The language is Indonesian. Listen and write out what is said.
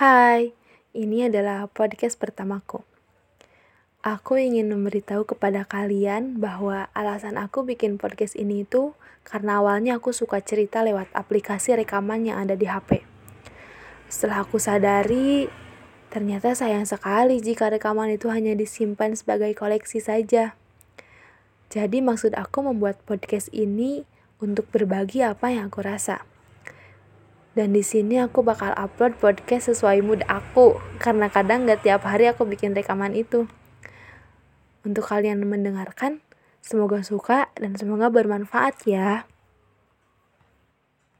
Hai, ini adalah podcast pertamaku. Aku ingin memberitahu kepada kalian bahwa alasan aku bikin podcast ini itu karena awalnya aku suka cerita lewat aplikasi rekaman yang ada di HP. Setelah aku sadari, ternyata sayang sekali jika rekaman itu hanya disimpan sebagai koleksi saja. Jadi maksud aku membuat podcast ini untuk berbagi apa yang aku rasa. Dan di sini aku bakal upload podcast sesuai mood aku, karena kadang gak tiap hari aku bikin rekaman itu. Untuk kalian mendengarkan, semoga suka dan semoga bermanfaat ya.